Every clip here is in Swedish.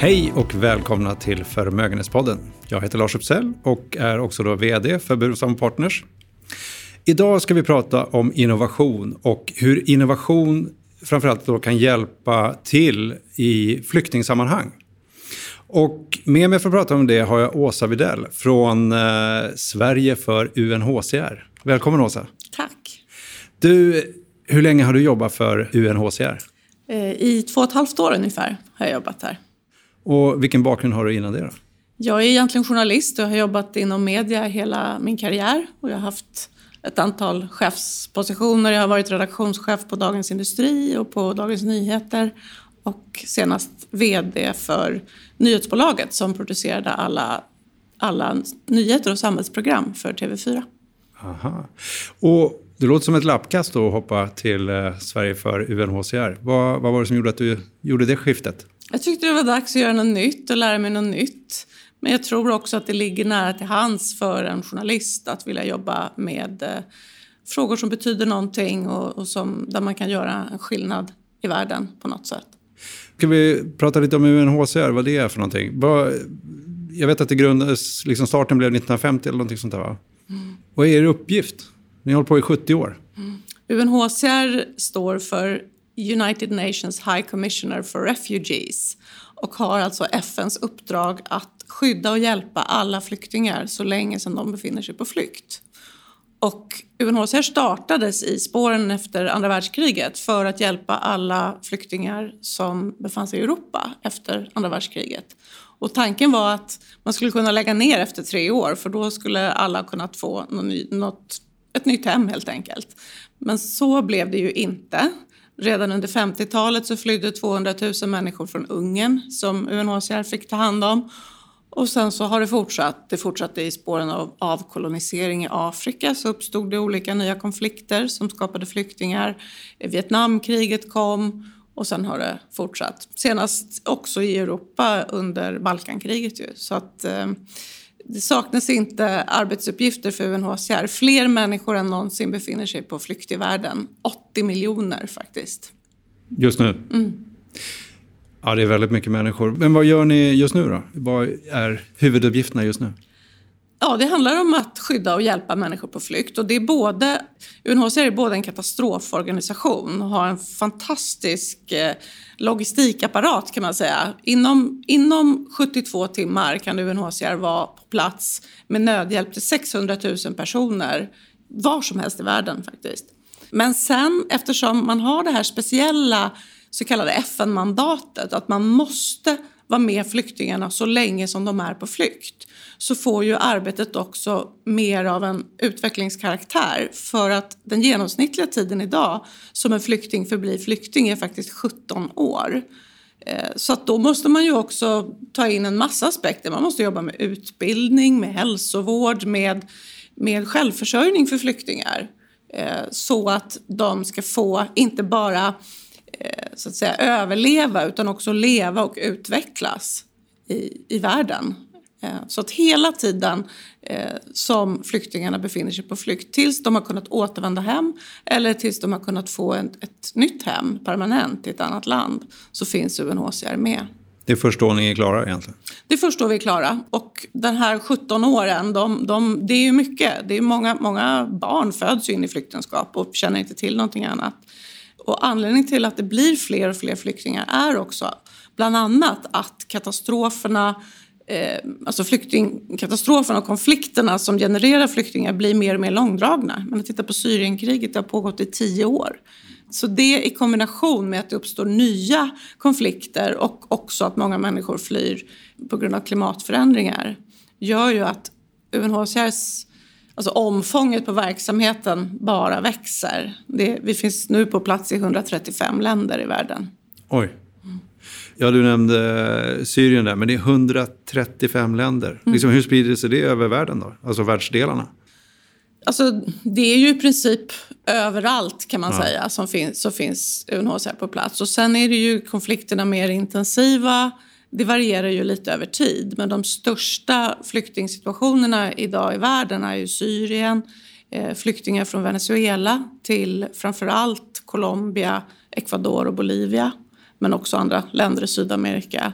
Hej och välkomna till Förmögenhetspodden. Jag heter Lars Uppsell och är också då VD för Burenstam Partners. Idag ska vi prata om innovation och hur innovation framförallt då kan hjälpa till i flyktingsammanhang. Och med mig för att prata om det har jag Åsa Videll från eh, Sverige för UNHCR. Välkommen Åsa. Tack. Du, hur länge har du jobbat för UNHCR? Eh, I två och ett halvt år ungefär har jag jobbat här. Och vilken bakgrund har du innan det då? Jag är egentligen journalist och har jobbat inom media hela min karriär. Och jag har haft ett antal chefspositioner. Jag har varit redaktionschef på Dagens Industri och på Dagens Nyheter. Och senast VD för nyhetsbolaget som producerade alla, alla nyheter och samhällsprogram för TV4. Aha. Och det låter som ett lappkast att hoppa till eh, Sverige för UNHCR. Vad, vad var det som gjorde att du gjorde det skiftet? Jag tyckte det var dags att göra något nytt och lära mig något nytt. Men jag tror också att det ligger nära till hands för en journalist att vilja jobba med eh, frågor som betyder någonting och, och som, där man kan göra en skillnad i världen på något sätt. Ska vi prata lite om UNHCR, vad det är för någonting? Jag vet att det grundades, liksom starten blev 1950 eller någonting sånt där va? Mm. Vad är er uppgift? Ni har hållit på i 70 år. Mm. UNHCR står för United Nations High Commissioner for Refugees och har alltså FNs uppdrag att skydda och hjälpa alla flyktingar så länge som de befinner sig på flykt. Och UNHCR startades i spåren efter andra världskriget för att hjälpa alla flyktingar som befann sig i Europa efter andra världskriget. Och tanken var att man skulle kunna lägga ner efter tre år för då skulle alla kunnat få något, ett nytt hem helt enkelt. Men så blev det ju inte. Redan under 50-talet så flydde 200 000 människor från Ungern som UNHCR fick ta hand om. Och sen så har det fortsatt. Det fortsatte i spåren av avkolonisering i Afrika så uppstod det olika nya konflikter som skapade flyktingar. Vietnamkriget kom och sen har det fortsatt. Senast också i Europa under Balkankriget ju. Så att eh, det saknas inte arbetsuppgifter för UNHCR. Fler människor än någonsin befinner sig på flykt i världen. 80 miljoner faktiskt. Just nu? Mm. Ja, det är väldigt mycket människor. Men vad gör ni just nu då? Vad är huvuduppgifterna just nu? Ja, det handlar om att skydda och hjälpa människor på flykt. Och det är både, UNHCR är både en katastroforganisation och har en fantastisk eh, logistikapparat kan man säga. Inom, inom 72 timmar kan UNHCR vara på plats med nödhjälp till 600 000 personer var som helst i världen faktiskt. Men sen eftersom man har det här speciella så kallade FN-mandatet att man måste vara med flyktingarna så länge som de är på flykt så får ju arbetet också mer av en utvecklingskaraktär för att den genomsnittliga tiden idag som en flykting förblir flykting är faktiskt 17 år. Eh, så att då måste man ju också ta in en massa aspekter. Man måste jobba med utbildning, med hälsovård, med, med självförsörjning för flyktingar. Eh, så att de ska få, inte bara eh, så att säga, överleva utan också leva och utvecklas i, i världen. Eh, så att hela tiden eh, som flyktingarna befinner sig på flykt tills de har kunnat återvända hem eller tills de har kunnat få ett, ett nytt hem permanent i ett annat land så finns UNHCR med. Det är först då ni är klara egentligen? Det är först då vi är klara. Och den här 17 åren, de, de, det är ju mycket. Det är många, många barn föds in i flyktingskap och känner inte till någonting annat. Och anledningen till att det blir fler och fler flyktingar är också bland annat att katastroferna eh, alltså flyktingkatastroferna och konflikterna som genererar flyktingar blir mer och mer långdragna. Man tittar på Syrienkriget, det har pågått i tio år. Så det i kombination med att det uppstår nya konflikter och också att många människor flyr på grund av klimatförändringar gör ju att UNHCRs Alltså omfånget på verksamheten bara växer. Det, vi finns nu på plats i 135 länder i världen. Oj. Ja, du nämnde Syrien där, men det är 135 länder. Mm. Liksom, hur sprider sig det över världen då? Alltså världsdelarna? Alltså, det är ju i princip överallt kan man ja. säga som finns, så finns UNHCR på plats. Och sen är det ju konflikterna mer intensiva. Det varierar ju lite över tid. Men de största flyktingsituationerna idag i världen är ju Syrien, eh, flyktingar från Venezuela till framförallt Colombia, Ecuador och Bolivia men också andra länder i Sydamerika.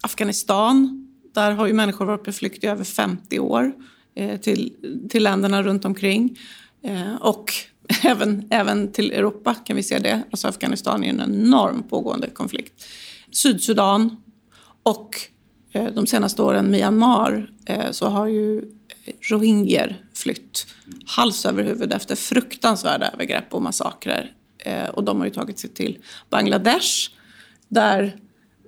Afghanistan, där har ju människor varit på flykt i över 50 år eh, till, till länderna runt omkring. Eh, och även, även till Europa kan vi se det. Alltså Afghanistan är en enorm pågående konflikt. Sydsudan och eh, de senaste åren Myanmar eh, så har ju rohingyer flytt hals över huvud efter fruktansvärda övergrepp och massakrer. Eh, och de har ju tagit sig till Bangladesh där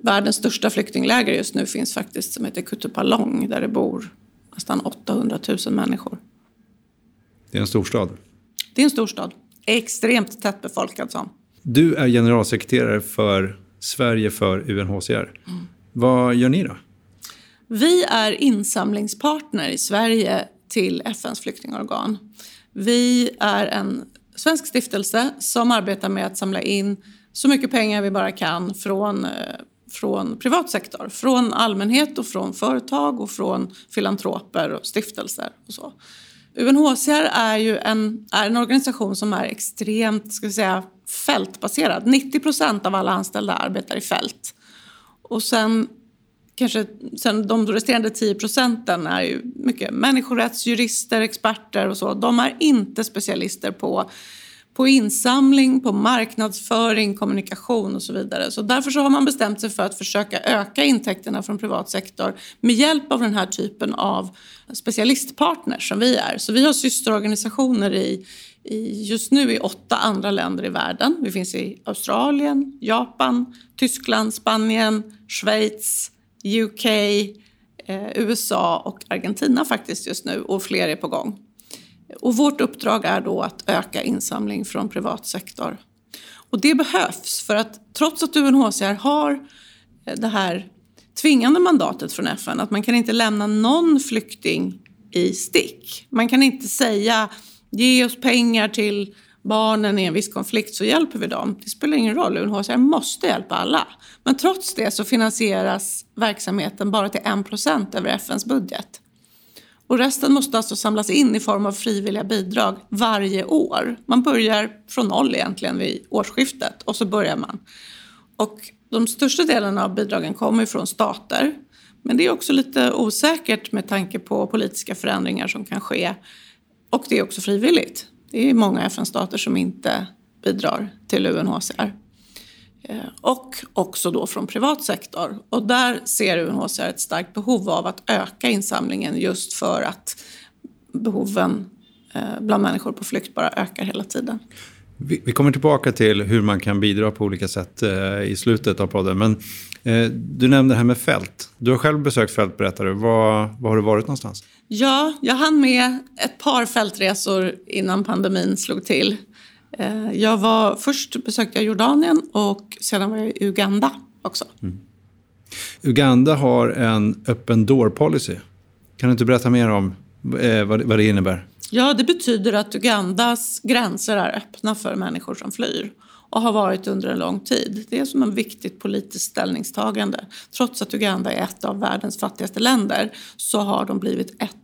världens största flyktingläger just nu finns faktiskt som heter Kutupalong där det bor nästan 800 000 människor. Det är en storstad. Det är en storstad. Extremt tättbefolkad som. Du är generalsekreterare för Sverige för UNHCR. Mm. Vad gör ni då? Vi är insamlingspartner i Sverige till FNs flyktingorgan. Vi är en svensk stiftelse som arbetar med att samla in så mycket pengar vi bara kan från, eh, från privat sektor. Från allmänhet och från företag och från filantroper och stiftelser och så. UNHCR är ju en, är en organisation som är extremt ska vi säga, fältbaserad. 90 procent av alla anställda arbetar i fält. Och sen kanske sen de resterande 10 procenten är ju mycket människorättsjurister, experter och så. De är inte specialister på, på insamling, på marknadsföring, kommunikation och så vidare. Så därför så har man bestämt sig för att försöka öka intäkterna från privat sektor med hjälp av den här typen av specialistpartners som vi är. Så vi har systerorganisationer i, i, just nu i åtta andra länder i världen. Vi finns i Australien, Japan, Tyskland, Spanien, Schweiz, UK, eh, USA och Argentina faktiskt just nu och fler är på gång. Och vårt uppdrag är då att öka insamling från privat sektor. Och det behövs för att trots att UNHCR har eh, det här tvingande mandatet från FN att man kan inte lämna någon flykting i stick. Man kan inte säga ge oss pengar till barnen i en viss konflikt så hjälper vi dem. Det spelar ingen roll, UNHCR måste hjälpa alla. Men trots det så finansieras verksamheten bara till 1% över FNs budget. Och resten måste alltså samlas in i form av frivilliga bidrag varje år. Man börjar från noll egentligen vid årsskiftet och så börjar man. Och de största delarna av bidragen kommer från stater. Men det är också lite osäkert med tanke på politiska förändringar som kan ske. Och det är också frivilligt. Det är många FN-stater som inte bidrar till UNHCR. Eh, och också då från privat sektor. Och där ser UNHCR ett starkt behov av att öka insamlingen just för att behoven eh, bland människor på flykt bara ökar hela tiden. Vi kommer tillbaka till hur man kan bidra på olika sätt eh, i slutet av podden. Men du nämnde det här med fält. Du har själv besökt fält, berättar du. Var, var har du varit någonstans? Ja, jag hann med ett par fältresor innan pandemin slog till. Eh, jag var, först besökte jag Jordanien och sedan var jag i Uganda också. Mm. Uganda har en öppen door-policy. Kan du inte berätta mer om eh, vad det innebär? Ja, det betyder att Ugandas gränser är öppna för människor som flyr och har varit under en lång tid. Det är som ett viktigt politiskt ställningstagande. Trots att Uganda är ett av världens fattigaste länder så har de blivit ett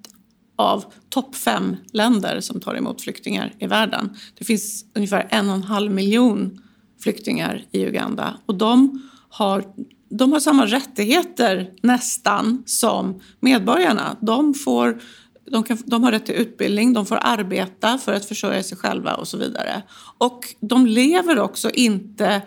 av topp fem länder som tar emot flyktingar i världen. Det finns ungefär en och en halv miljon flyktingar i Uganda och de har, de har samma rättigheter nästan som medborgarna. De, får, de, kan, de har rätt till utbildning, de får arbeta för att försörja sig själva och så vidare. Och de lever också inte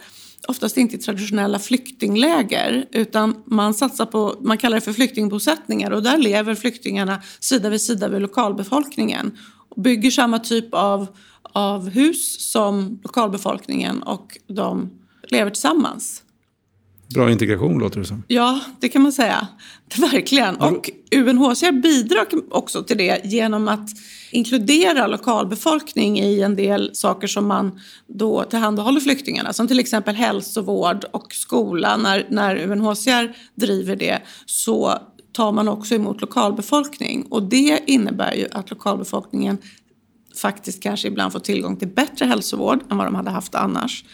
oftast inte i traditionella flyktingläger utan man satsar på, man kallar det för flyktingbosättningar och där lever flyktingarna sida vid sida med lokalbefolkningen och bygger samma typ av, av hus som lokalbefolkningen och de lever tillsammans. Bra integration låter det som. Ja, det kan man säga. Verkligen. Och UNHCR bidrar också till det genom att inkludera lokalbefolkning i en del saker som man då tillhandahåller flyktingarna. Som till exempel hälsovård och skola. När, när UNHCR driver det så tar man också emot lokalbefolkning. Och det innebär ju att lokalbefolkningen faktiskt kanske ibland får tillgång till bättre hälsovård än vad de hade haft annars.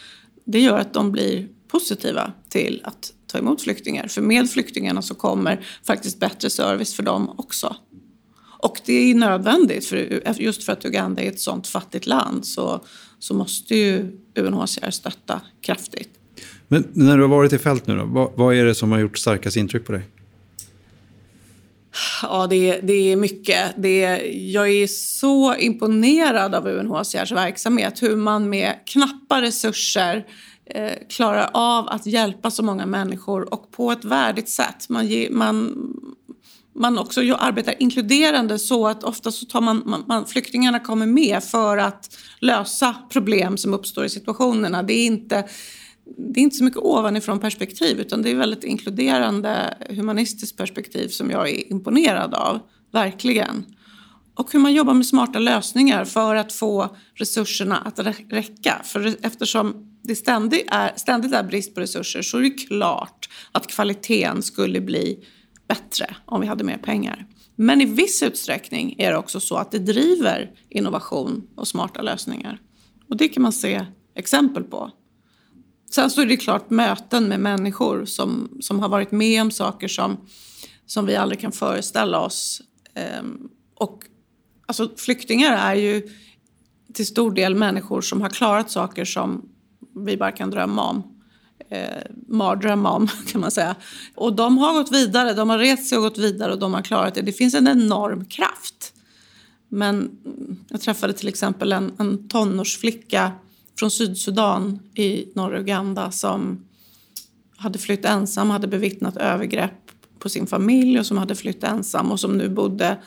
Det gör att de blir positiva till att ta emot flyktingar. För med flyktingarna så kommer faktiskt bättre service för dem också. Och det är nödvändigt, för just för att Uganda är ett sånt fattigt land så, så måste ju UNHCR stötta kraftigt. Men när du har varit i fält nu då, vad, vad är det som har gjort starkast intryck på dig? Ja, det, det är mycket. Det, jag är så imponerad av UNHCRs verksamhet. Hur man med knappa resurser eh, klarar av att hjälpa så många människor och på ett värdigt sätt. Man, ge, man, man också arbetar inkluderande så att ofta så tar man, man, man, flyktingarna kommer med för att lösa problem som uppstår i situationerna. Det är inte det är inte så mycket ovanifrån perspektiv utan det är väldigt inkluderande humanistiskt perspektiv som jag är imponerad av, verkligen. Och hur man jobbar med smarta lösningar för att få resurserna att räcka. För eftersom det ständigt är, ständigt är brist på resurser så är det klart att kvaliteten skulle bli bättre om vi hade mer pengar. Men i viss utsträckning är det också så att det driver innovation och smarta lösningar. Och det kan man se exempel på. Sen så är det klart möten med människor som, som har varit med om saker som, som vi aldrig kan föreställa oss. Ehm, och alltså, flyktingar är ju till stor del människor som har klarat saker som vi bara kan drömma om. Eh, mardrömma om kan man säga. Och de har gått vidare, de har rest sig och gått vidare och de har klarat det. Det finns en enorm kraft. Men jag träffade till exempel en, en tonårsflicka från Sydsudan i norra Uganda som hade flytt ensam, hade bevittnat övergrepp på sin familj och som hade flytt ensam och som nu bodde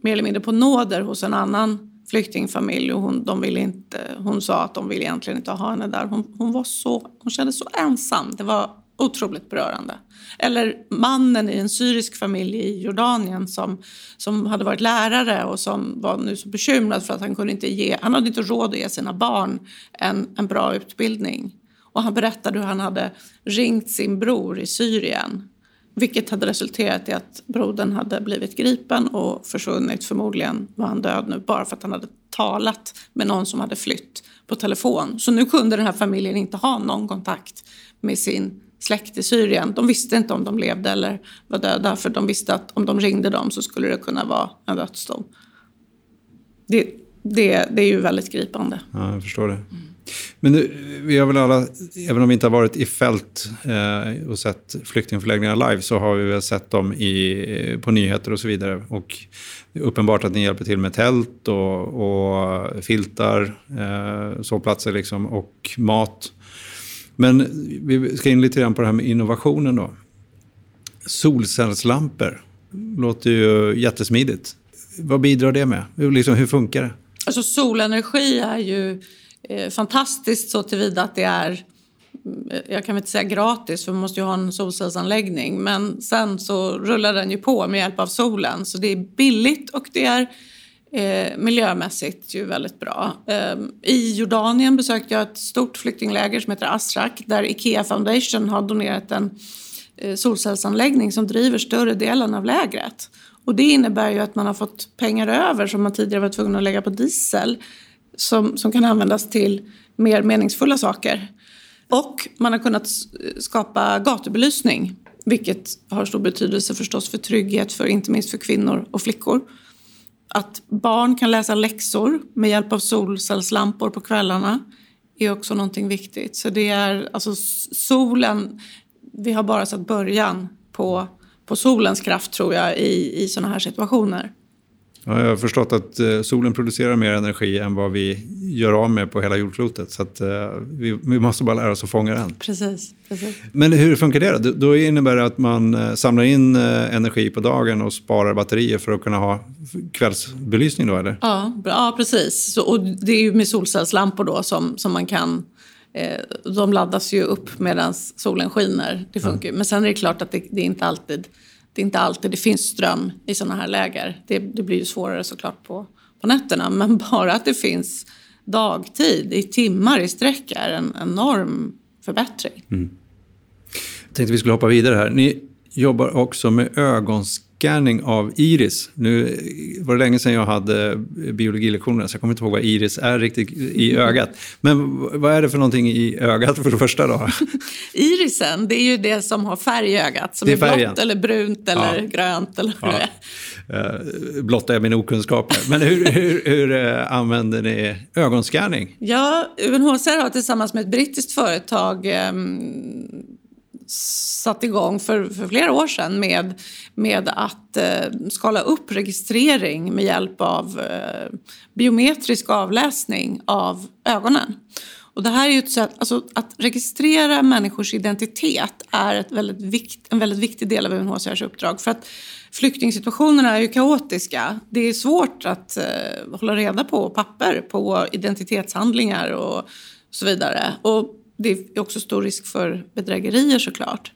mer eller mindre på nåder hos en annan flyktingfamilj och hon, de ville inte, hon sa att de ville egentligen inte ha henne där. Hon, hon, var så, hon kände så ensam. Det var otroligt berörande. Eller mannen i en syrisk familj i Jordanien som, som hade varit lärare och som var nu så bekymrad för att han kunde inte ge, han hade inte råd att ge sina barn en, en bra utbildning. Och han berättade hur han hade ringt sin bror i Syrien vilket hade resulterat i att brodern hade blivit gripen och försvunnit. Förmodligen var han död nu bara för att han hade talat med någon som hade flytt på telefon. Så nu kunde den här familjen inte ha någon kontakt med sin släkt i Syrien. De visste inte om de levde eller var döda för de visste att om de ringde dem så skulle det kunna vara en dödsdom. Det, det, det är ju väldigt gripande. Ja, jag förstår det. Mm. Men nu, vi har väl alla, även om vi inte har varit i fält eh, och sett flyktingförläggningar live, så har vi väl sett dem i, eh, på nyheter och så vidare. Och det är uppenbart att ni hjälper till med tält och, och filtar, eh, sovplatser liksom, och mat. Men vi ska in lite grann på det här med innovationen då. Solcellslampor låter ju jättesmidigt. Vad bidrar det med? Liksom, hur funkar det? Alltså solenergi är ju Eh, fantastiskt så tillvida att det är eh, jag kan väl inte säga gratis för man måste ju ha en solcellsanläggning men sen så rullar den ju på med hjälp av solen så det är billigt och det är eh, miljömässigt ju väldigt bra. Eh, I Jordanien besökte jag ett stort flyktingläger som heter Asrak där Ikea Foundation har donerat en eh, solcellsanläggning som driver större delen av lägret. Och det innebär ju att man har fått pengar över som man tidigare var tvungen att lägga på diesel som, som kan användas till mer meningsfulla saker. Och man har kunnat skapa gatubelysning vilket har stor betydelse förstås för trygghet för inte minst för kvinnor och flickor. Att barn kan läsa läxor med hjälp av solcellslampor på kvällarna är också någonting viktigt. Så det är alltså solen, vi har bara sett början på, på solens kraft tror jag i, i sådana här situationer. Ja, jag har förstått att eh, solen producerar mer energi än vad vi gör av med på hela jordklotet. Så att, uh, vi, vi, måste bara lära oss att fånga den. Precis, precis. Men hur funkar det då? Då innebär det att man uh, samlar in energi på dagen och sparar batterier för att kunna ha kvällsbelysning då, eller? Ja, ja precis. Så, och det är ju med solcellslampor då som, som man kan de laddas ju upp medan solen skiner. Det funkar. Ja. Men sen är det klart att det, det är inte alltid det är inte alltid det finns ström i sådana här läger. Det, det blir ju svårare såklart på, på nätterna. Men bara att det finns dagtid i timmar i sträck är en enorm förbättring. Mm. Jag tänkte vi skulle hoppa vidare här. Ni jobbar också med ögonscanning av iris. Nu var det länge sedan jag hade biologilektioner så jag kommer inte ihåg vad iris är riktigt i ögat. Men vad är det för någonting i ögat för det första då? Irisen, det är ju det som har färg i ögat. Som Det är, är blått eller brunt eller Ja. grönt eller Ja. det är. Eh, blottar jag min okunskap här. Men hur, hur, hur eh, använder ni ögonscanning? Ja, UNHCR har tillsammans med ett brittiskt företag ehm, satt igång för, för flera år sedan med, med att eh, skala upp registrering med hjälp av eh, biometrisk avläsning av ögonen. Och det här är ju ett sätt, alltså att registrera människors identitet är ett väldigt vikt, en väldigt viktig del av UNHCRs uppdrag. För att flyktingsituationerna är ju kaotiska. Det är svårt att eh, hålla reda på papper på identitetshandlingar och så vidare. Och det är också stor risk för bedrägerier såklart.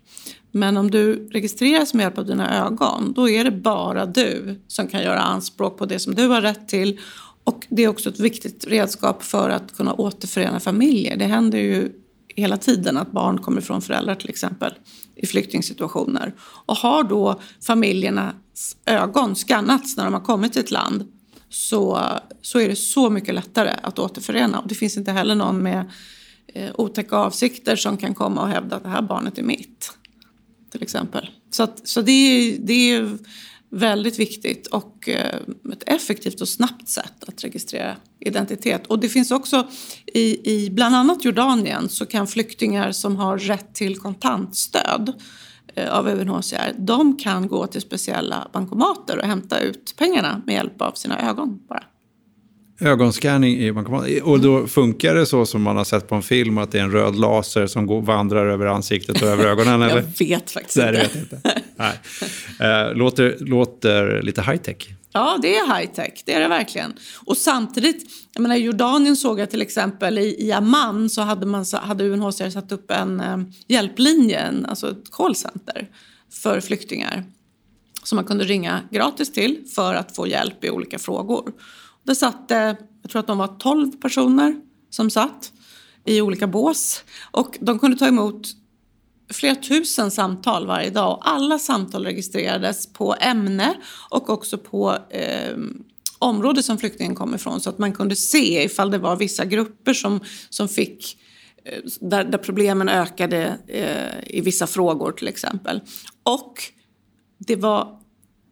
Men om du registreras med hjälp av dina ögon, då är det bara du som kan göra anspråk på det som du har rätt till. Och det är också ett viktigt redskap för att kunna återförena familjer. Det händer ju hela tiden att barn kommer från föräldrar till exempel i flyktingsituationer. Och har då familjernas ögon skannats när de har kommit till ett land så, så är det så mycket lättare att återförena. Och det finns inte heller någon med Eh, otäcka avsikter som kan komma och hävda att det här barnet är mitt. Till exempel. Så, att, så det, är, det är väldigt viktigt och eh, ett effektivt och snabbt sätt att registrera identitet. Och det finns också i, i bland annat Jordanien så kan flyktingar som har rätt till kontantstöd eh, av UNHCR, de kan gå till speciella bankomater och hämta ut pengarna med hjälp av sina ögon bara. Ögonscanning i bankomat. Och då funkar det så som man har sett på en film att det är en röd laser som går, vandrar över ansiktet och över ögonen? Eller? Jag vet faktiskt Nej, inte. vet inte. Nej. Eh, låter, låter lite high tech. Ja, det är high tech, det är det verkligen. Och samtidigt, jag menar Jordanien såg jag till exempel i, i Amman så hade, man, hade UNHCR satt upp en eh, hjälplinje, en, alltså ett callcenter för flyktingar som man kunde ringa gratis till för att få hjälp i olika frågor. Där satt det, jag tror att de var 12 personer som satt i olika bås. Och de kunde ta emot flera tusen samtal varje dag. Och alla samtal registrerades på ämne och också på eh, område som flyktingen kom ifrån. Så att man kunde se ifall det var vissa grupper som, som fick eh, där, där problemen ökade eh, i vissa frågor till exempel. Och det var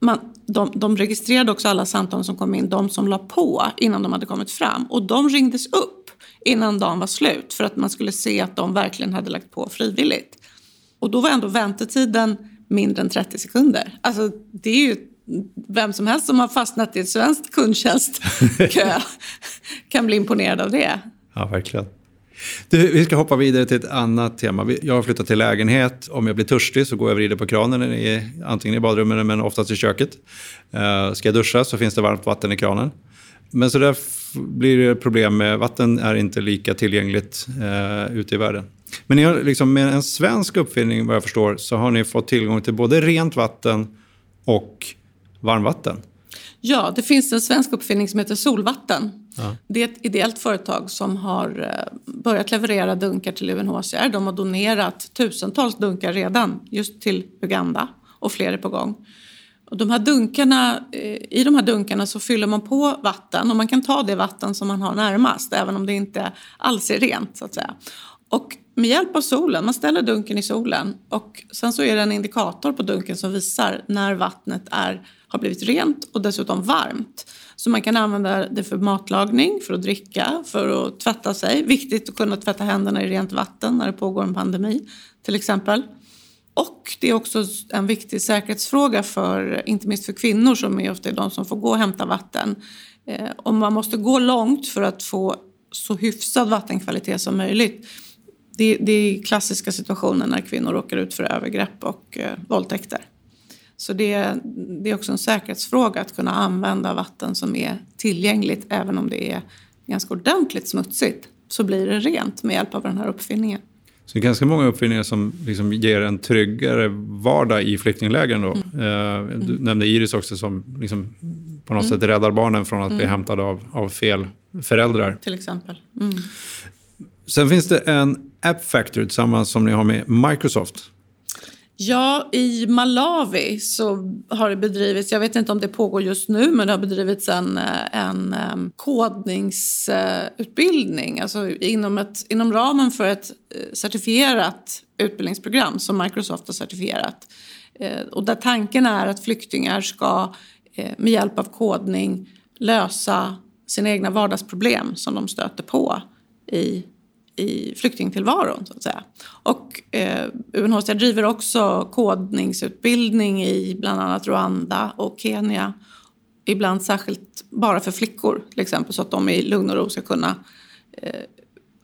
man, de, de registrerade också alla samtal som kom in, de som la på innan de hade kommit fram. Och de ringdes upp innan dagen var slut för att man skulle se att de verkligen hade lagt på frivilligt. Och då var ändå väntetiden mindre än 30 sekunder. Alltså det är ju vem som helst som har fastnat i ett svenskt kundtjänstkö kan bli imponerad av det. Ja, verkligen. Du, vi ska hoppa vidare till ett annat tema. Jag har flyttat till lägenhet. Om jag blir törstig så går jag och vrider på kranen, i, antingen i badrummet men oftast i köket. Uh, ska jag duscha så finns det varmt vatten i kranen. Men så där blir det problem med vatten är inte lika tillgängligt uh, ute i världen. Men ni har, liksom, med en svensk uppfinning vad jag förstår så har ni fått tillgång till både rent vatten och varmvatten. Ja, det finns en svensk uppfinning som heter Solvatten. Ja. Det är ett ideellt företag som har eh, börjat leverera dunkar till UNHCR. De har donerat tusentals dunkar redan just till Uganda och fler är på gång. Och de här dunkarna, eh, I de här dunkarna så fyller man på vatten och man kan ta det vatten som man har närmast även om det inte alls är rent så att säga. Och med hjälp av solen, man ställer dunken i solen och sen så är det en indikator på dunken som visar när vattnet är, har blivit rent och dessutom varmt. Så man kan använda det för matlagning, för att dricka, för att tvätta sig. Viktigt att kunna tvätta händerna i rent vatten när det pågår en pandemi till exempel. Och det är också en viktig säkerhetsfråga för, inte minst för kvinnor som är ofta de som får gå och hämta vatten. Eh, om man måste gå långt för att få så hyfsad vattenkvalitet som möjligt. Det, det är klassiska situationer när kvinnor råkar ut för övergrepp och eh, våldtäkter. Så det, det är också en säkerhetsfråga att kunna använda vatten som är tillgängligt även om det är ganska ordentligt smutsigt. Så blir det rent med hjälp av den här uppfinningen. Så det är ganska många uppfinningar som liksom ger en tryggare vardag i flyktinglägren. Då. Eh, Du nämnde Iris också som liksom på något sätt räddar barnen från att bli hämtade av, av fel föräldrar. Till exempel. Mm. Sen finns det en App Factory tillsammans som ni har med Microsoft. Ja, i Malawi så har det bedrivits, jag vet inte om det pågår just nu, men det har bedrivits en, en kodningsutbildning. Alltså inom, ett, inom ramen för ett eh, certifierat utbildningsprogram som Microsoft har certifierat. Eh, och där tanken är att flyktingar ska eh, med hjälp av kodning lösa sina egna vardagsproblem som de stöter på i, i flyktingtillvaron. Så att säga. Och eh, UNHCR driver också kodningsutbildning i bland annat Rwanda och Kenya. Ibland särskilt bara för flickor till exempel så att de i lugn och ro ska kunna eh,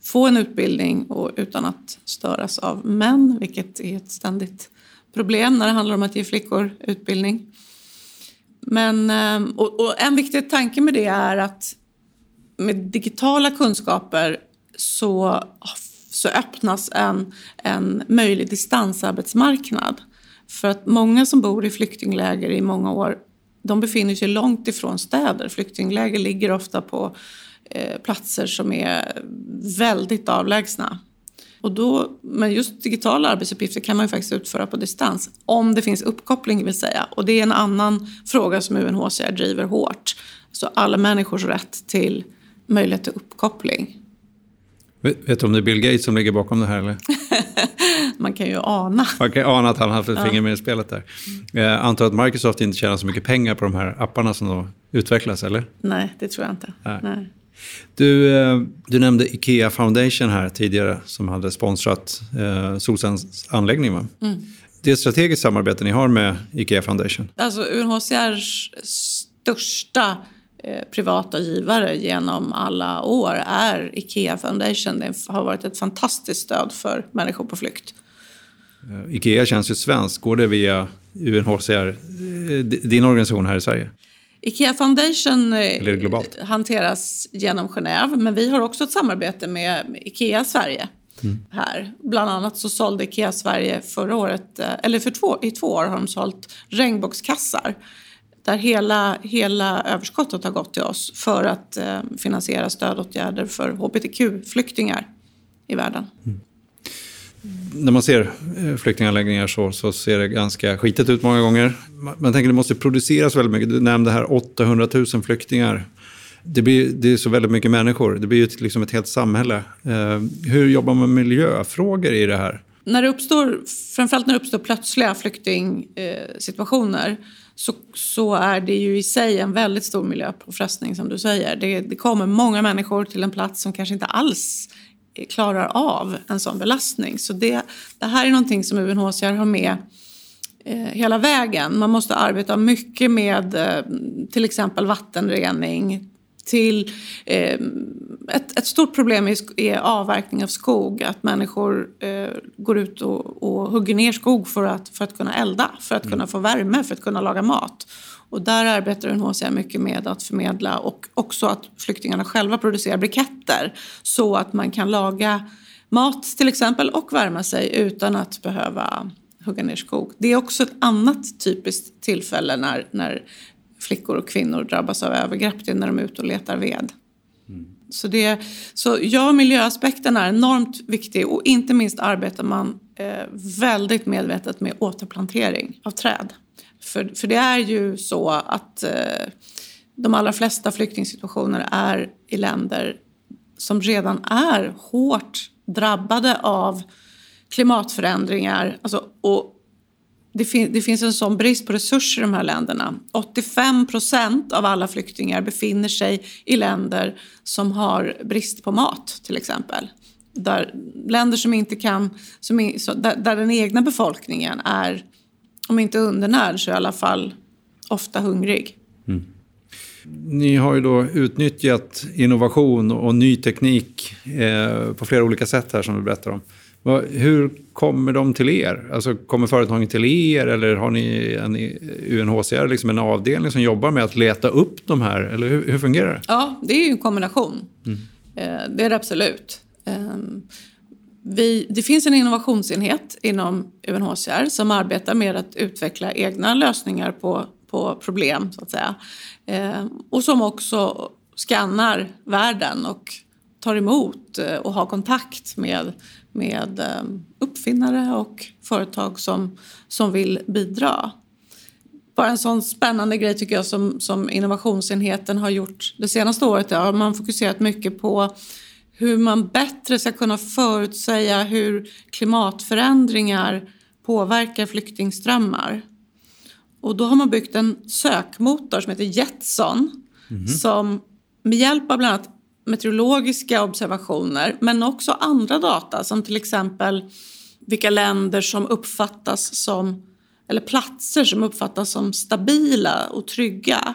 få en utbildning och utan att störas av män, vilket är ett ständigt problem när det handlar om att ge flickor utbildning. Men, eh, och, och en viktig tanke med det är att med digitala kunskaper så, så öppnas en, en möjlig distansarbetsmarknad. För att många som bor i flyktingläger i många år de befinner sig långt ifrån städer. Flyktingläger ligger ofta på eh, platser som är väldigt avlägsna. Och då, men just digitala arbetsuppgifter kan man ju faktiskt utföra på distans. Om det finns uppkoppling vill säga. Och det är en annan fråga som UNHCR driver hårt. Så alla människors rätt till möjlighet till uppkoppling. Vet, du om det är Bill Gates som ligger bakom det här? Eller? Man kan ju ana. Man kan ana att han har haft ett finger med i spelet där. Jag eh, antar att Microsoft inte tjänar så mycket pengar på de här apparna som då utvecklas, eller? Nej, det tror jag inte. Nej. Nej. Du, eh, du nämnde Ikea Foundation här tidigare som hade sponsrat eh, Solcens anläggning. Va? Mm. Det är ett strategiskt samarbete ni har med Ikea Foundation? Alltså UNHCRs största privata givare genom alla år är Ikea Foundation. Det har varit ett fantastiskt stöd för människor på flykt. Eh, Ikea känns ju svenskt. Går det via UNHCR, eh, din organisation här i Sverige? Ikea Foundation hanteras genom Genève men vi har också ett samarbete med Ikea Sverige. Mm. här. Bland annat så sålde Ikea Sverige förra året, eller för två, i två år har de sålt regnbågskassar där hela, hela överskottet har gått till oss för att eh, finansiera stödåtgärder för hbtq-flyktingar i världen. Mm. När man ser eh, flyktinganläggningar så, så ser det ganska skitigt ut många gånger. Man, man tänker att det måste produceras väldigt mycket. Du nämnde här 800 000 flyktingar. Det, blir, det är så väldigt mycket människor. Det blir ju liksom ett helt samhälle. Eh, hur jobbar man med miljöfrågor i det här? När det uppstår, framförallt när det uppstår plötsliga flyktingsituationer så, så är det ju i sig en väldigt stor miljöpåfrestning som du säger. Det, det kommer många människor till en plats som kanske inte alls klarar av en sån belastning. Så det, det här är någonting som UNHCR har med eh, hela vägen. Man måste arbeta mycket med eh, till exempel vattenrening, till eh, ett, ett, stort problem är, är, avverkning av skog. Att människor eh, går ut och, och hugger ner skog för att, för att kunna elda, för att mm. kunna få värme, för att kunna laga mat. Och där arbetar UNHCR mycket med att förmedla och också att flyktingarna själva producerar briketter så att man kan laga mat till exempel och värma sig utan att behöva hugga ner skog. Det är också ett annat typiskt tillfälle när, när flickor och kvinnor drabbas av övergrepp, det är när de är ute och letar ved. Mm. Så, det, så ja, miljöaspekten är enormt viktig och inte minst arbetar man eh, väldigt medvetet med återplantering av träd. För, för det är ju så att eh, de allra flesta flyktingsituationer är i länder som redan är hårt drabbade av klimatförändringar. Alltså, och det, fin det, finns en sån brist på resurser i de här länderna. 85 procent av alla flyktingar befinner sig i länder som har brist på mat till exempel. Där, länder som inte kan, som är, så, där, där, den egna befolkningen är, om inte undernärd så i alla fall ofta hungrig. Mm. Ni har ju då utnyttjat innovation och ny teknik eh, på flera olika sätt här som du berättar om. Hur kommer de till er? Alltså, kommer företagen till er eller har ni en UNHCR, liksom en avdelning som jobbar med att leta upp de här? Eller hur, hur fungerar det? Ja, det är ju en kombination. Mm. Eh, det är det absolut. Ehm, vi, det finns en innovationsenhet inom UNHCR som arbetar med att utveckla egna lösningar på, på problem, så att säga. Ehm, och som också skannar världen och tar emot eh, och har kontakt med med eh, uppfinnare och företag som, som vill bidra. Bara en sån spännande grej tycker jag som, som innovationsenheten har gjort det senaste året. Ja, man fokuserat mycket på hur man bättre ska kunna förutsäga hur klimatförändringar påverkar flyktingströmmar. Och då har man byggt en sökmotor som heter Jetson mm. som med hjälp av bland annat meteorologiska observationer men också andra data som till exempel vilka länder som uppfattas som eller platser som uppfattas som stabila och trygga.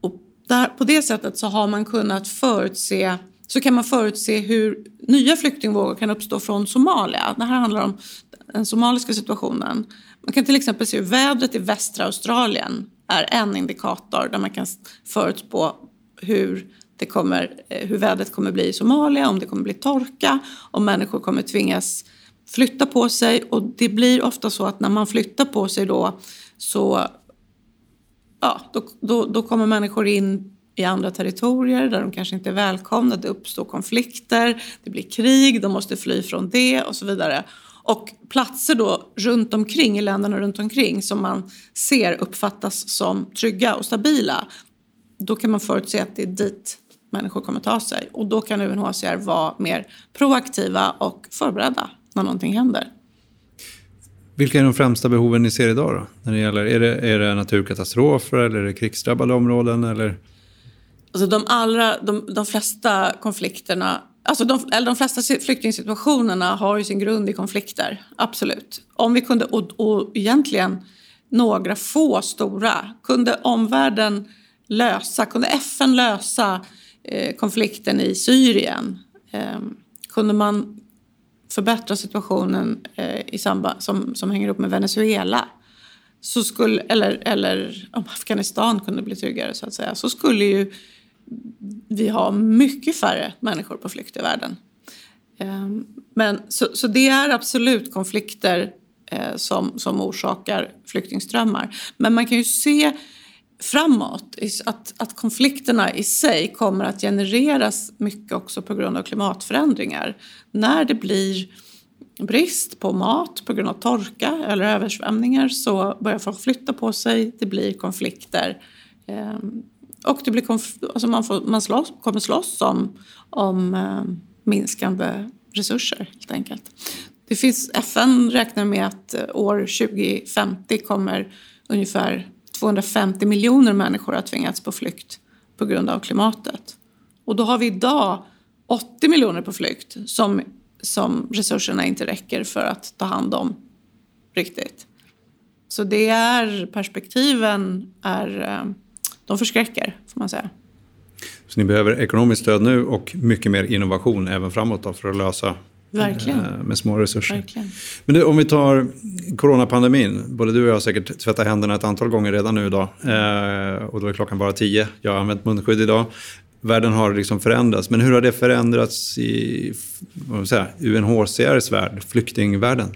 Och där, på det sättet så har man kunnat förutse så kan man förutse hur nya flyktingvågor kan uppstå från Somalia. Det här handlar om den somaliska situationen. Man kan till exempel se hur vädret i västra Australien är en indikator där man kan förutspå hur, det kommer, eh, hur vädret kommer bli i Somalia, om det kommer bli torka, om människor kommer tvingas flytta på sig. Och det blir ofta så att när man flyttar på sig då så ja, då, då, då kommer människor in i andra territorier där de kanske inte är välkomna. Det uppstår konflikter, det blir krig, de måste fly från det och så vidare. Och platser då runt omkring, i länderna runt omkring som man ser uppfattas som trygga och stabila, då kan man förutse att det är dit människor kommer ta sig. Och då kan UNHCR vara mer proaktiva och förberedda när någonting händer. Vilka är de främsta behoven ni ser idag då? När det gäller, är, det, är det naturkatastrofer eller är det krigsdrabbade områden? Eller? Alltså de, allra, de, de flesta konflikterna Alltså de, eller de flesta flyktingsituationerna har ju sin grund i konflikter, absolut. Om vi kunde, och, och egentligen några få stora, kunde omvärlden lösa, kunde FN lösa Eh, konflikten i Syrien? Ehm, kunde man förbättra situationen eh, i samband, som, som hänger ihop med Venezuela? Så skulle, eller, eller om Afghanistan kunde bli tryggare så att säga, så skulle ju vi ha mycket färre människor på flykt i världen. Ehm, men, så, så det är absolut konflikter eh, som, som orsakar flyktingströmmar. Men man kan ju se framåt att, att konflikterna i sig kommer att genereras mycket också på grund av klimatförändringar. När det blir brist på mat på grund av torka eller översvämningar så börjar folk flytta på sig, det blir konflikter. Ehm, och det blir alltså man, får, man slåss, kommer slåss om, om ehm, minskande resurser helt enkelt. Det finns, FN räknar med att eh, år 2050 kommer ungefär 250 miljoner människor har tvingats på flykt på grund av klimatet. Och då har vi idag 80 miljoner på flykt som, som resurserna inte räcker för att ta hand om riktigt. Så det är, perspektiven är eh, de förskräcker, får man säga. Så ni behöver ekonomiskt stöd nu och mycket mer innovation även framåt då, för att lösa Verkligen. Eh, med små resurser. Verkligen. Men det, om vi tar coronapandemin. Både du och jag har säkert tvättat händerna ett antal gånger redan nu idag. Eh, och då är klockan bara tio. Jag har använt munskydd idag. Världen har liksom förändrats. Men hur har det förändrats i säga, UNHCRs värld, flyktingvärlden?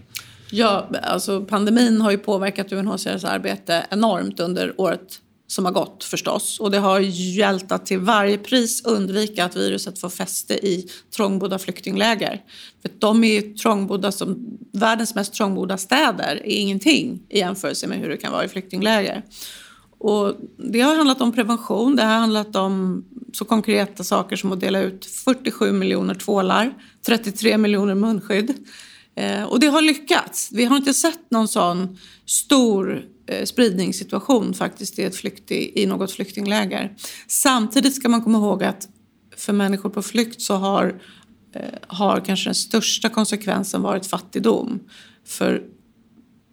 Ja, alltså pandemin har ju påverkat UNHCRs arbete enormt under året som har gått förstås. Och det har gällt att till varje pris undvika att viruset får fäste i trångbodda flyktingläger. För de är trångbodda som världens mest trångbodda städer är ingenting i jämförelse med hur det kan vara i flyktingläger. Och det har handlat om prevention, det har handlat om så konkreta saker som att dela ut 47 miljoner tvålar, 33 miljoner munskydd. Eh, och det har lyckats. Vi har inte sett någon sån stor Eh, spridningssituation faktiskt i, ett flykting, i något flyktingläger. Samtidigt ska man komma ihåg att för människor på flykt så har, eh, har kanske den största konsekvensen varit fattigdom. För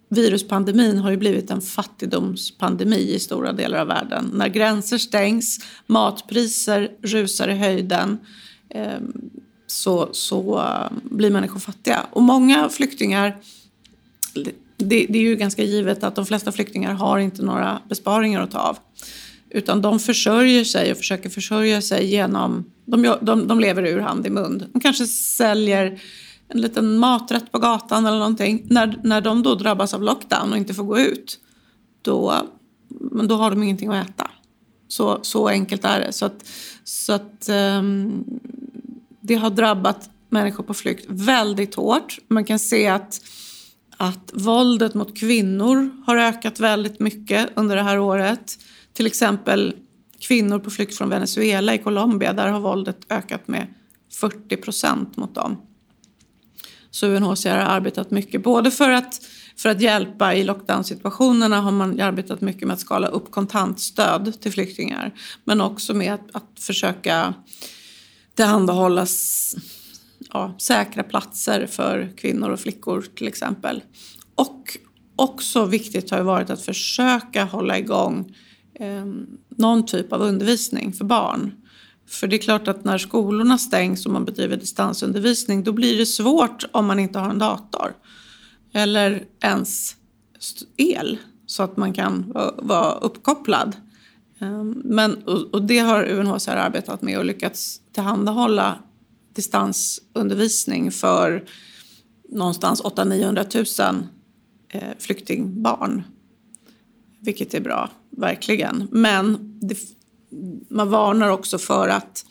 viruspandemin har ju blivit en fattigdomspandemi i stora delar av världen. När gränser stängs, matpriser rusar i höjden ehm, så, så eh, blir människor fattiga. Och många flyktingar det, det, är ju ganska givet att de flesta flyktingar har inte några besparingar att ta av. Utan de försörjer sig och försöker försörja sig genom... De, de, de lever ur hand i mun. De kanske säljer en liten maträtt på gatan eller någonting. När, när de då drabbas av lockdown och inte får gå ut, då, men då har de ingenting att äta. Så, så enkelt är det. Så att, så att um, det har drabbat människor på flykt väldigt hårt. Man kan se att, att våldet mot kvinnor har ökat väldigt mycket under det här året. Till exempel kvinnor på flykt från Venezuela i Colombia, där har våldet ökat med 40 procent mot dem. Så UNHCR har arbetat mycket, både för att, för att hjälpa i lockdown-situationerna har man arbetat mycket med att skala upp kontantstöd till flyktingar, men också med att, att försöka tillhandahålla ja, säkra platser för kvinnor och flickor till exempel. Och också viktigt har varit att försöka hålla igång eh, någon typ av undervisning för barn. För det är klart att när skolorna stängs och man bedriver distansundervisning då blir det svårt om man inte har en dator. Eller ens el så att man kan vara uppkopplad. Ehm, men, och det har UNHCR arbetat med och lyckats tillhandahålla distansundervisning för någonstans 800-900 000 eh, flyktingbarn. Vilket är bra, verkligen. Men det, man varnar också för att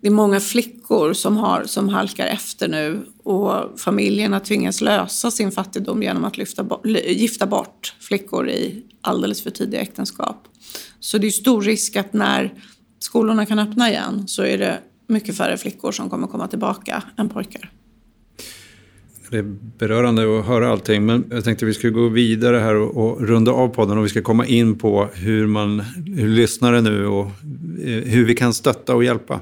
det är många flickor som, har, som halkar efter nu och familjerna tvingas lösa sin fattigdom genom att lyfta, gifta bort flickor i alldeles för tidiga äktenskap. Så det är stor risk att när skolorna kan öppna igen så är det mycket färre flickor som kommer komma tillbaka än pojkar. Det är berörande att höra allting, men jag tänkte att vi skulle gå vidare här och, och runda av podden och vi ska komma in på hur man, hur lyssnare nu och eh, hur vi kan stötta och hjälpa.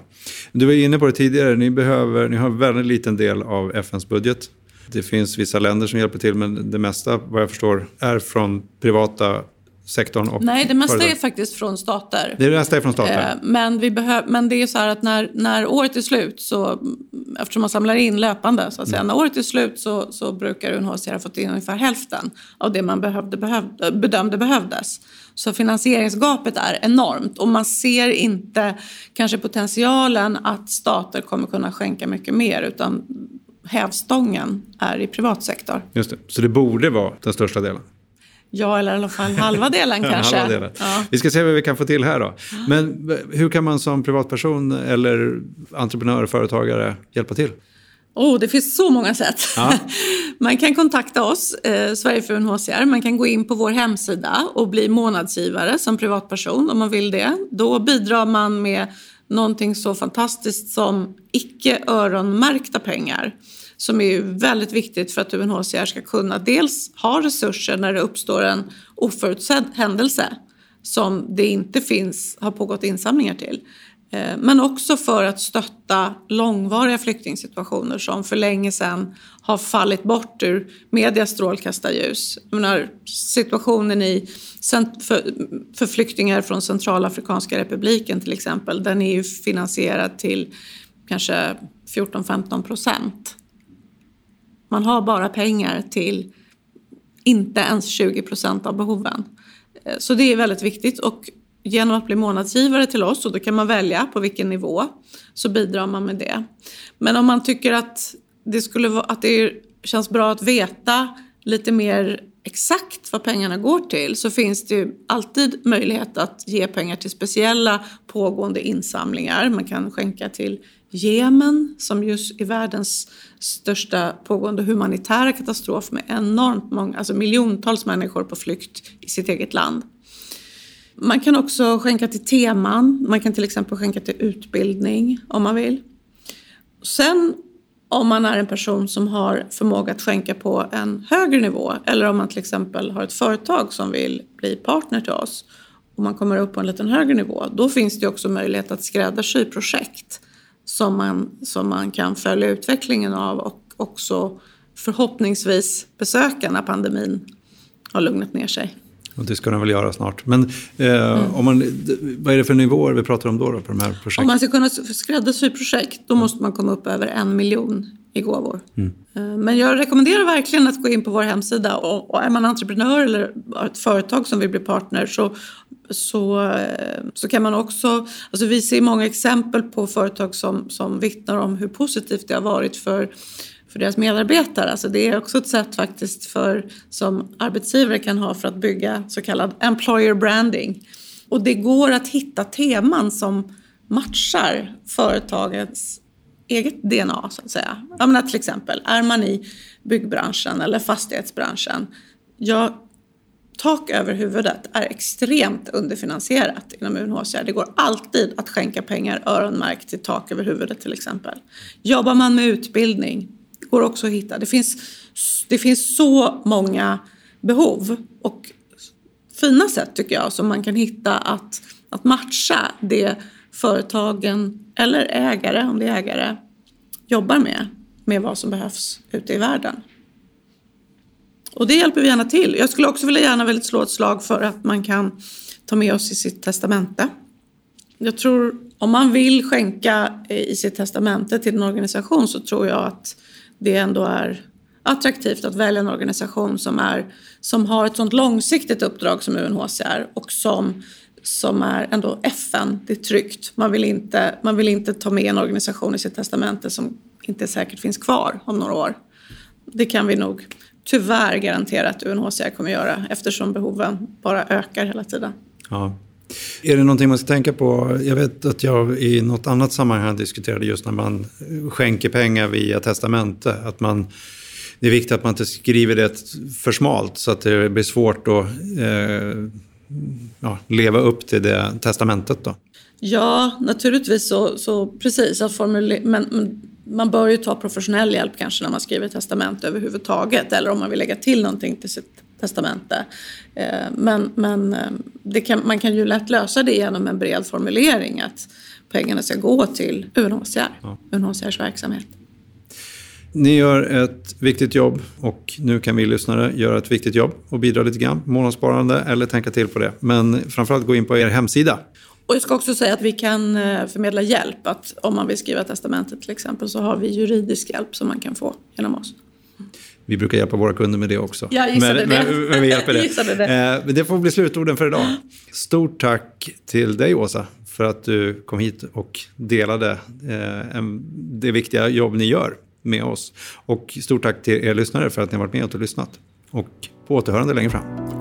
Du var inne på det tidigare, ni, behöver, ni har en väldigt liten del av FNs budget. Det finns vissa länder som hjälper till, men det mesta, vad jag förstår, är från privata sektorn? Och Nej, det mesta företag. är faktiskt från stater. Det, mesta är från stater? Eh, men, vi behöv, men det är så här att när, när året är slut, så, eftersom man samlar in löpande, så att säga, mm. när året är slut så, så brukar UNHCR ha fått in ungefär hälften av det man behövde, behövde, bedömde behövdes. Så finansieringsgapet är enormt och man ser inte kanske potentialen att stater kommer kunna skänka mycket mer utan hävstången är i privat sektor. Just det, så det borde vara den största delen? Ja, eller i alla fall halva delen kanske. halva delen. Ja. Vi ska se vad vi kan få till här då. Men hur kan man som privatperson eller entreprenör, företagare hjälpa till? Oh, det finns så många sätt. Ja. Man kan kontakta oss, eh, Sverige för UNHCR. Man kan gå in på vår hemsida och bli månadsgivare som privatperson om man vill det. Då bidrar man med någonting så fantastiskt som icke öronmärkta pengar som är väldigt viktigt för att UNHCR ska kunna dels ha resurser när det uppstår en oförutsedd händelse som det inte finns, har pågått insamlingar till. Eh, men också för att stötta långvariga flyktingsituationer som för länge sedan har fallit bort ur medias strålkastarljus. Menar, situationen i, för, för flyktingar från Centralafrikanska republiken till exempel, den är ju finansierad till kanske 14-15 procent. Man har bara pengar till inte ens 20 procent av behoven. Eh, så det är väldigt viktigt och genom att bli månadsgivare till oss, och då kan man välja på vilken nivå, så bidrar man med det. Men om man tycker att det, skulle vara, att det känns bra att veta lite mer exakt vad pengarna går till så finns det ju alltid möjlighet att ge pengar till speciella pågående insamlingar. Man kan skänka till Jemen som just är världens största pågående humanitära katastrof med enormt många, alltså miljontals människor på flykt i sitt eget land. Man kan också skänka till teman, man kan till exempel skänka till utbildning om man vill. Sen om man är en person som har förmåga att skänka på en högre nivå eller om man till exempel har ett företag som vill bli partner till oss och man kommer upp på en liten högre nivå, då finns det också möjlighet att skräddarsy projekt som man, som man kan följa utvecklingen av och också förhoppningsvis besöka när pandemin har lugnat ner sig. Och det ska den väl göra snart. Men eh, mm. om man, vad är det för nivåer vi pratar om då, då på de här projekten? Om man ska kunna skräddarsy projekt då måste man komma upp över en miljon i gåvor. Mm. Eh, men jag rekommenderar verkligen att gå in på vår hemsida och, och är man entreprenör eller ett företag som vill bli partner så, så, så kan man också... Alltså vi ser många exempel på företag som, som vittnar om hur positivt det har varit för för deras medarbetare. Alltså det är också ett sätt faktiskt för, som arbetsgivare kan ha för att bygga så kallad employer branding. Och det går att hitta teman som matchar företagets eget DNA så att säga. Jag menar, till exempel, är man i byggbranschen eller fastighetsbranschen, ja, tak över huvudet är extremt underfinansierat inom UNHCR. Det går alltid att skänka pengar öronmärkt till tak över huvudet till exempel. Jobbar man med utbildning, det går också att hitta. Det finns, det finns så många behov och fina sätt tycker jag som man kan hitta att, att matcha det företagen eller ägare, om det är ägare, jobbar med, med vad som behövs ute i världen. Och det hjälper vi gärna till. Jag skulle också vilja gärna väldigt slå ett slag för att man kan ta med oss i sitt testamente. Jag tror om man vill skänka eh, i sitt testamente till en organisation så tror jag att det ändå är attraktivt att välja en organisation som, är, som har ett sånt långsiktigt uppdrag som UNHCR och som, som är ändå FN, det är tryggt. Man vill, inte, man vill inte ta med en organisation i sitt testamente som inte säkert finns kvar om några år. Det kan vi nog tyvärr garantera att UNHCR kommer göra eftersom behoven bara ökar hela tiden. Ja. Är det någonting man ska tänka på? Jag vet att jag i något annat sammanhang diskuterade just när man skänker pengar via testamente. Att man, det är viktigt att man inte skriver det för smalt så att det blir svårt att eh, ja, leva upp till det testamentet. Då. Ja, naturligtvis så, så precis. Att formulera, men, men man bör ju ta professionell hjälp kanske när man skriver testamente överhuvudtaget eller om man vill lägga till någonting till sitt testamente. Eh, men, men eh, kan, man kan ju lätt lösa det genom en bred formulering att pengarna ska gå till UNHCR, ja. UNHCRs verksamhet. Ni gör ett viktigt jobb och nu kan vi lyssnare göra ett viktigt jobb och bidra lite grann. Månadssparande eller tänka till på det. Men framförallt gå in på er hemsida och jag ska också säga att vi kan eh, förmedla hjälp. Att om man vill skriva testamentet till exempel så har vi juridisk hjälp som man kan få genom oss. Vi brukar hjälpa våra kunder med det också. Jag gissade men, det. Men, vi hjälper det. det. Eh, det får bli slutorden för idag. Stort tack till dig Åsa för att du kom hit och delade eh, det viktiga jobb ni gör med oss. Och stort tack till er lyssnare för att ni har varit med och lyssnat. Och på återhörande längre fram.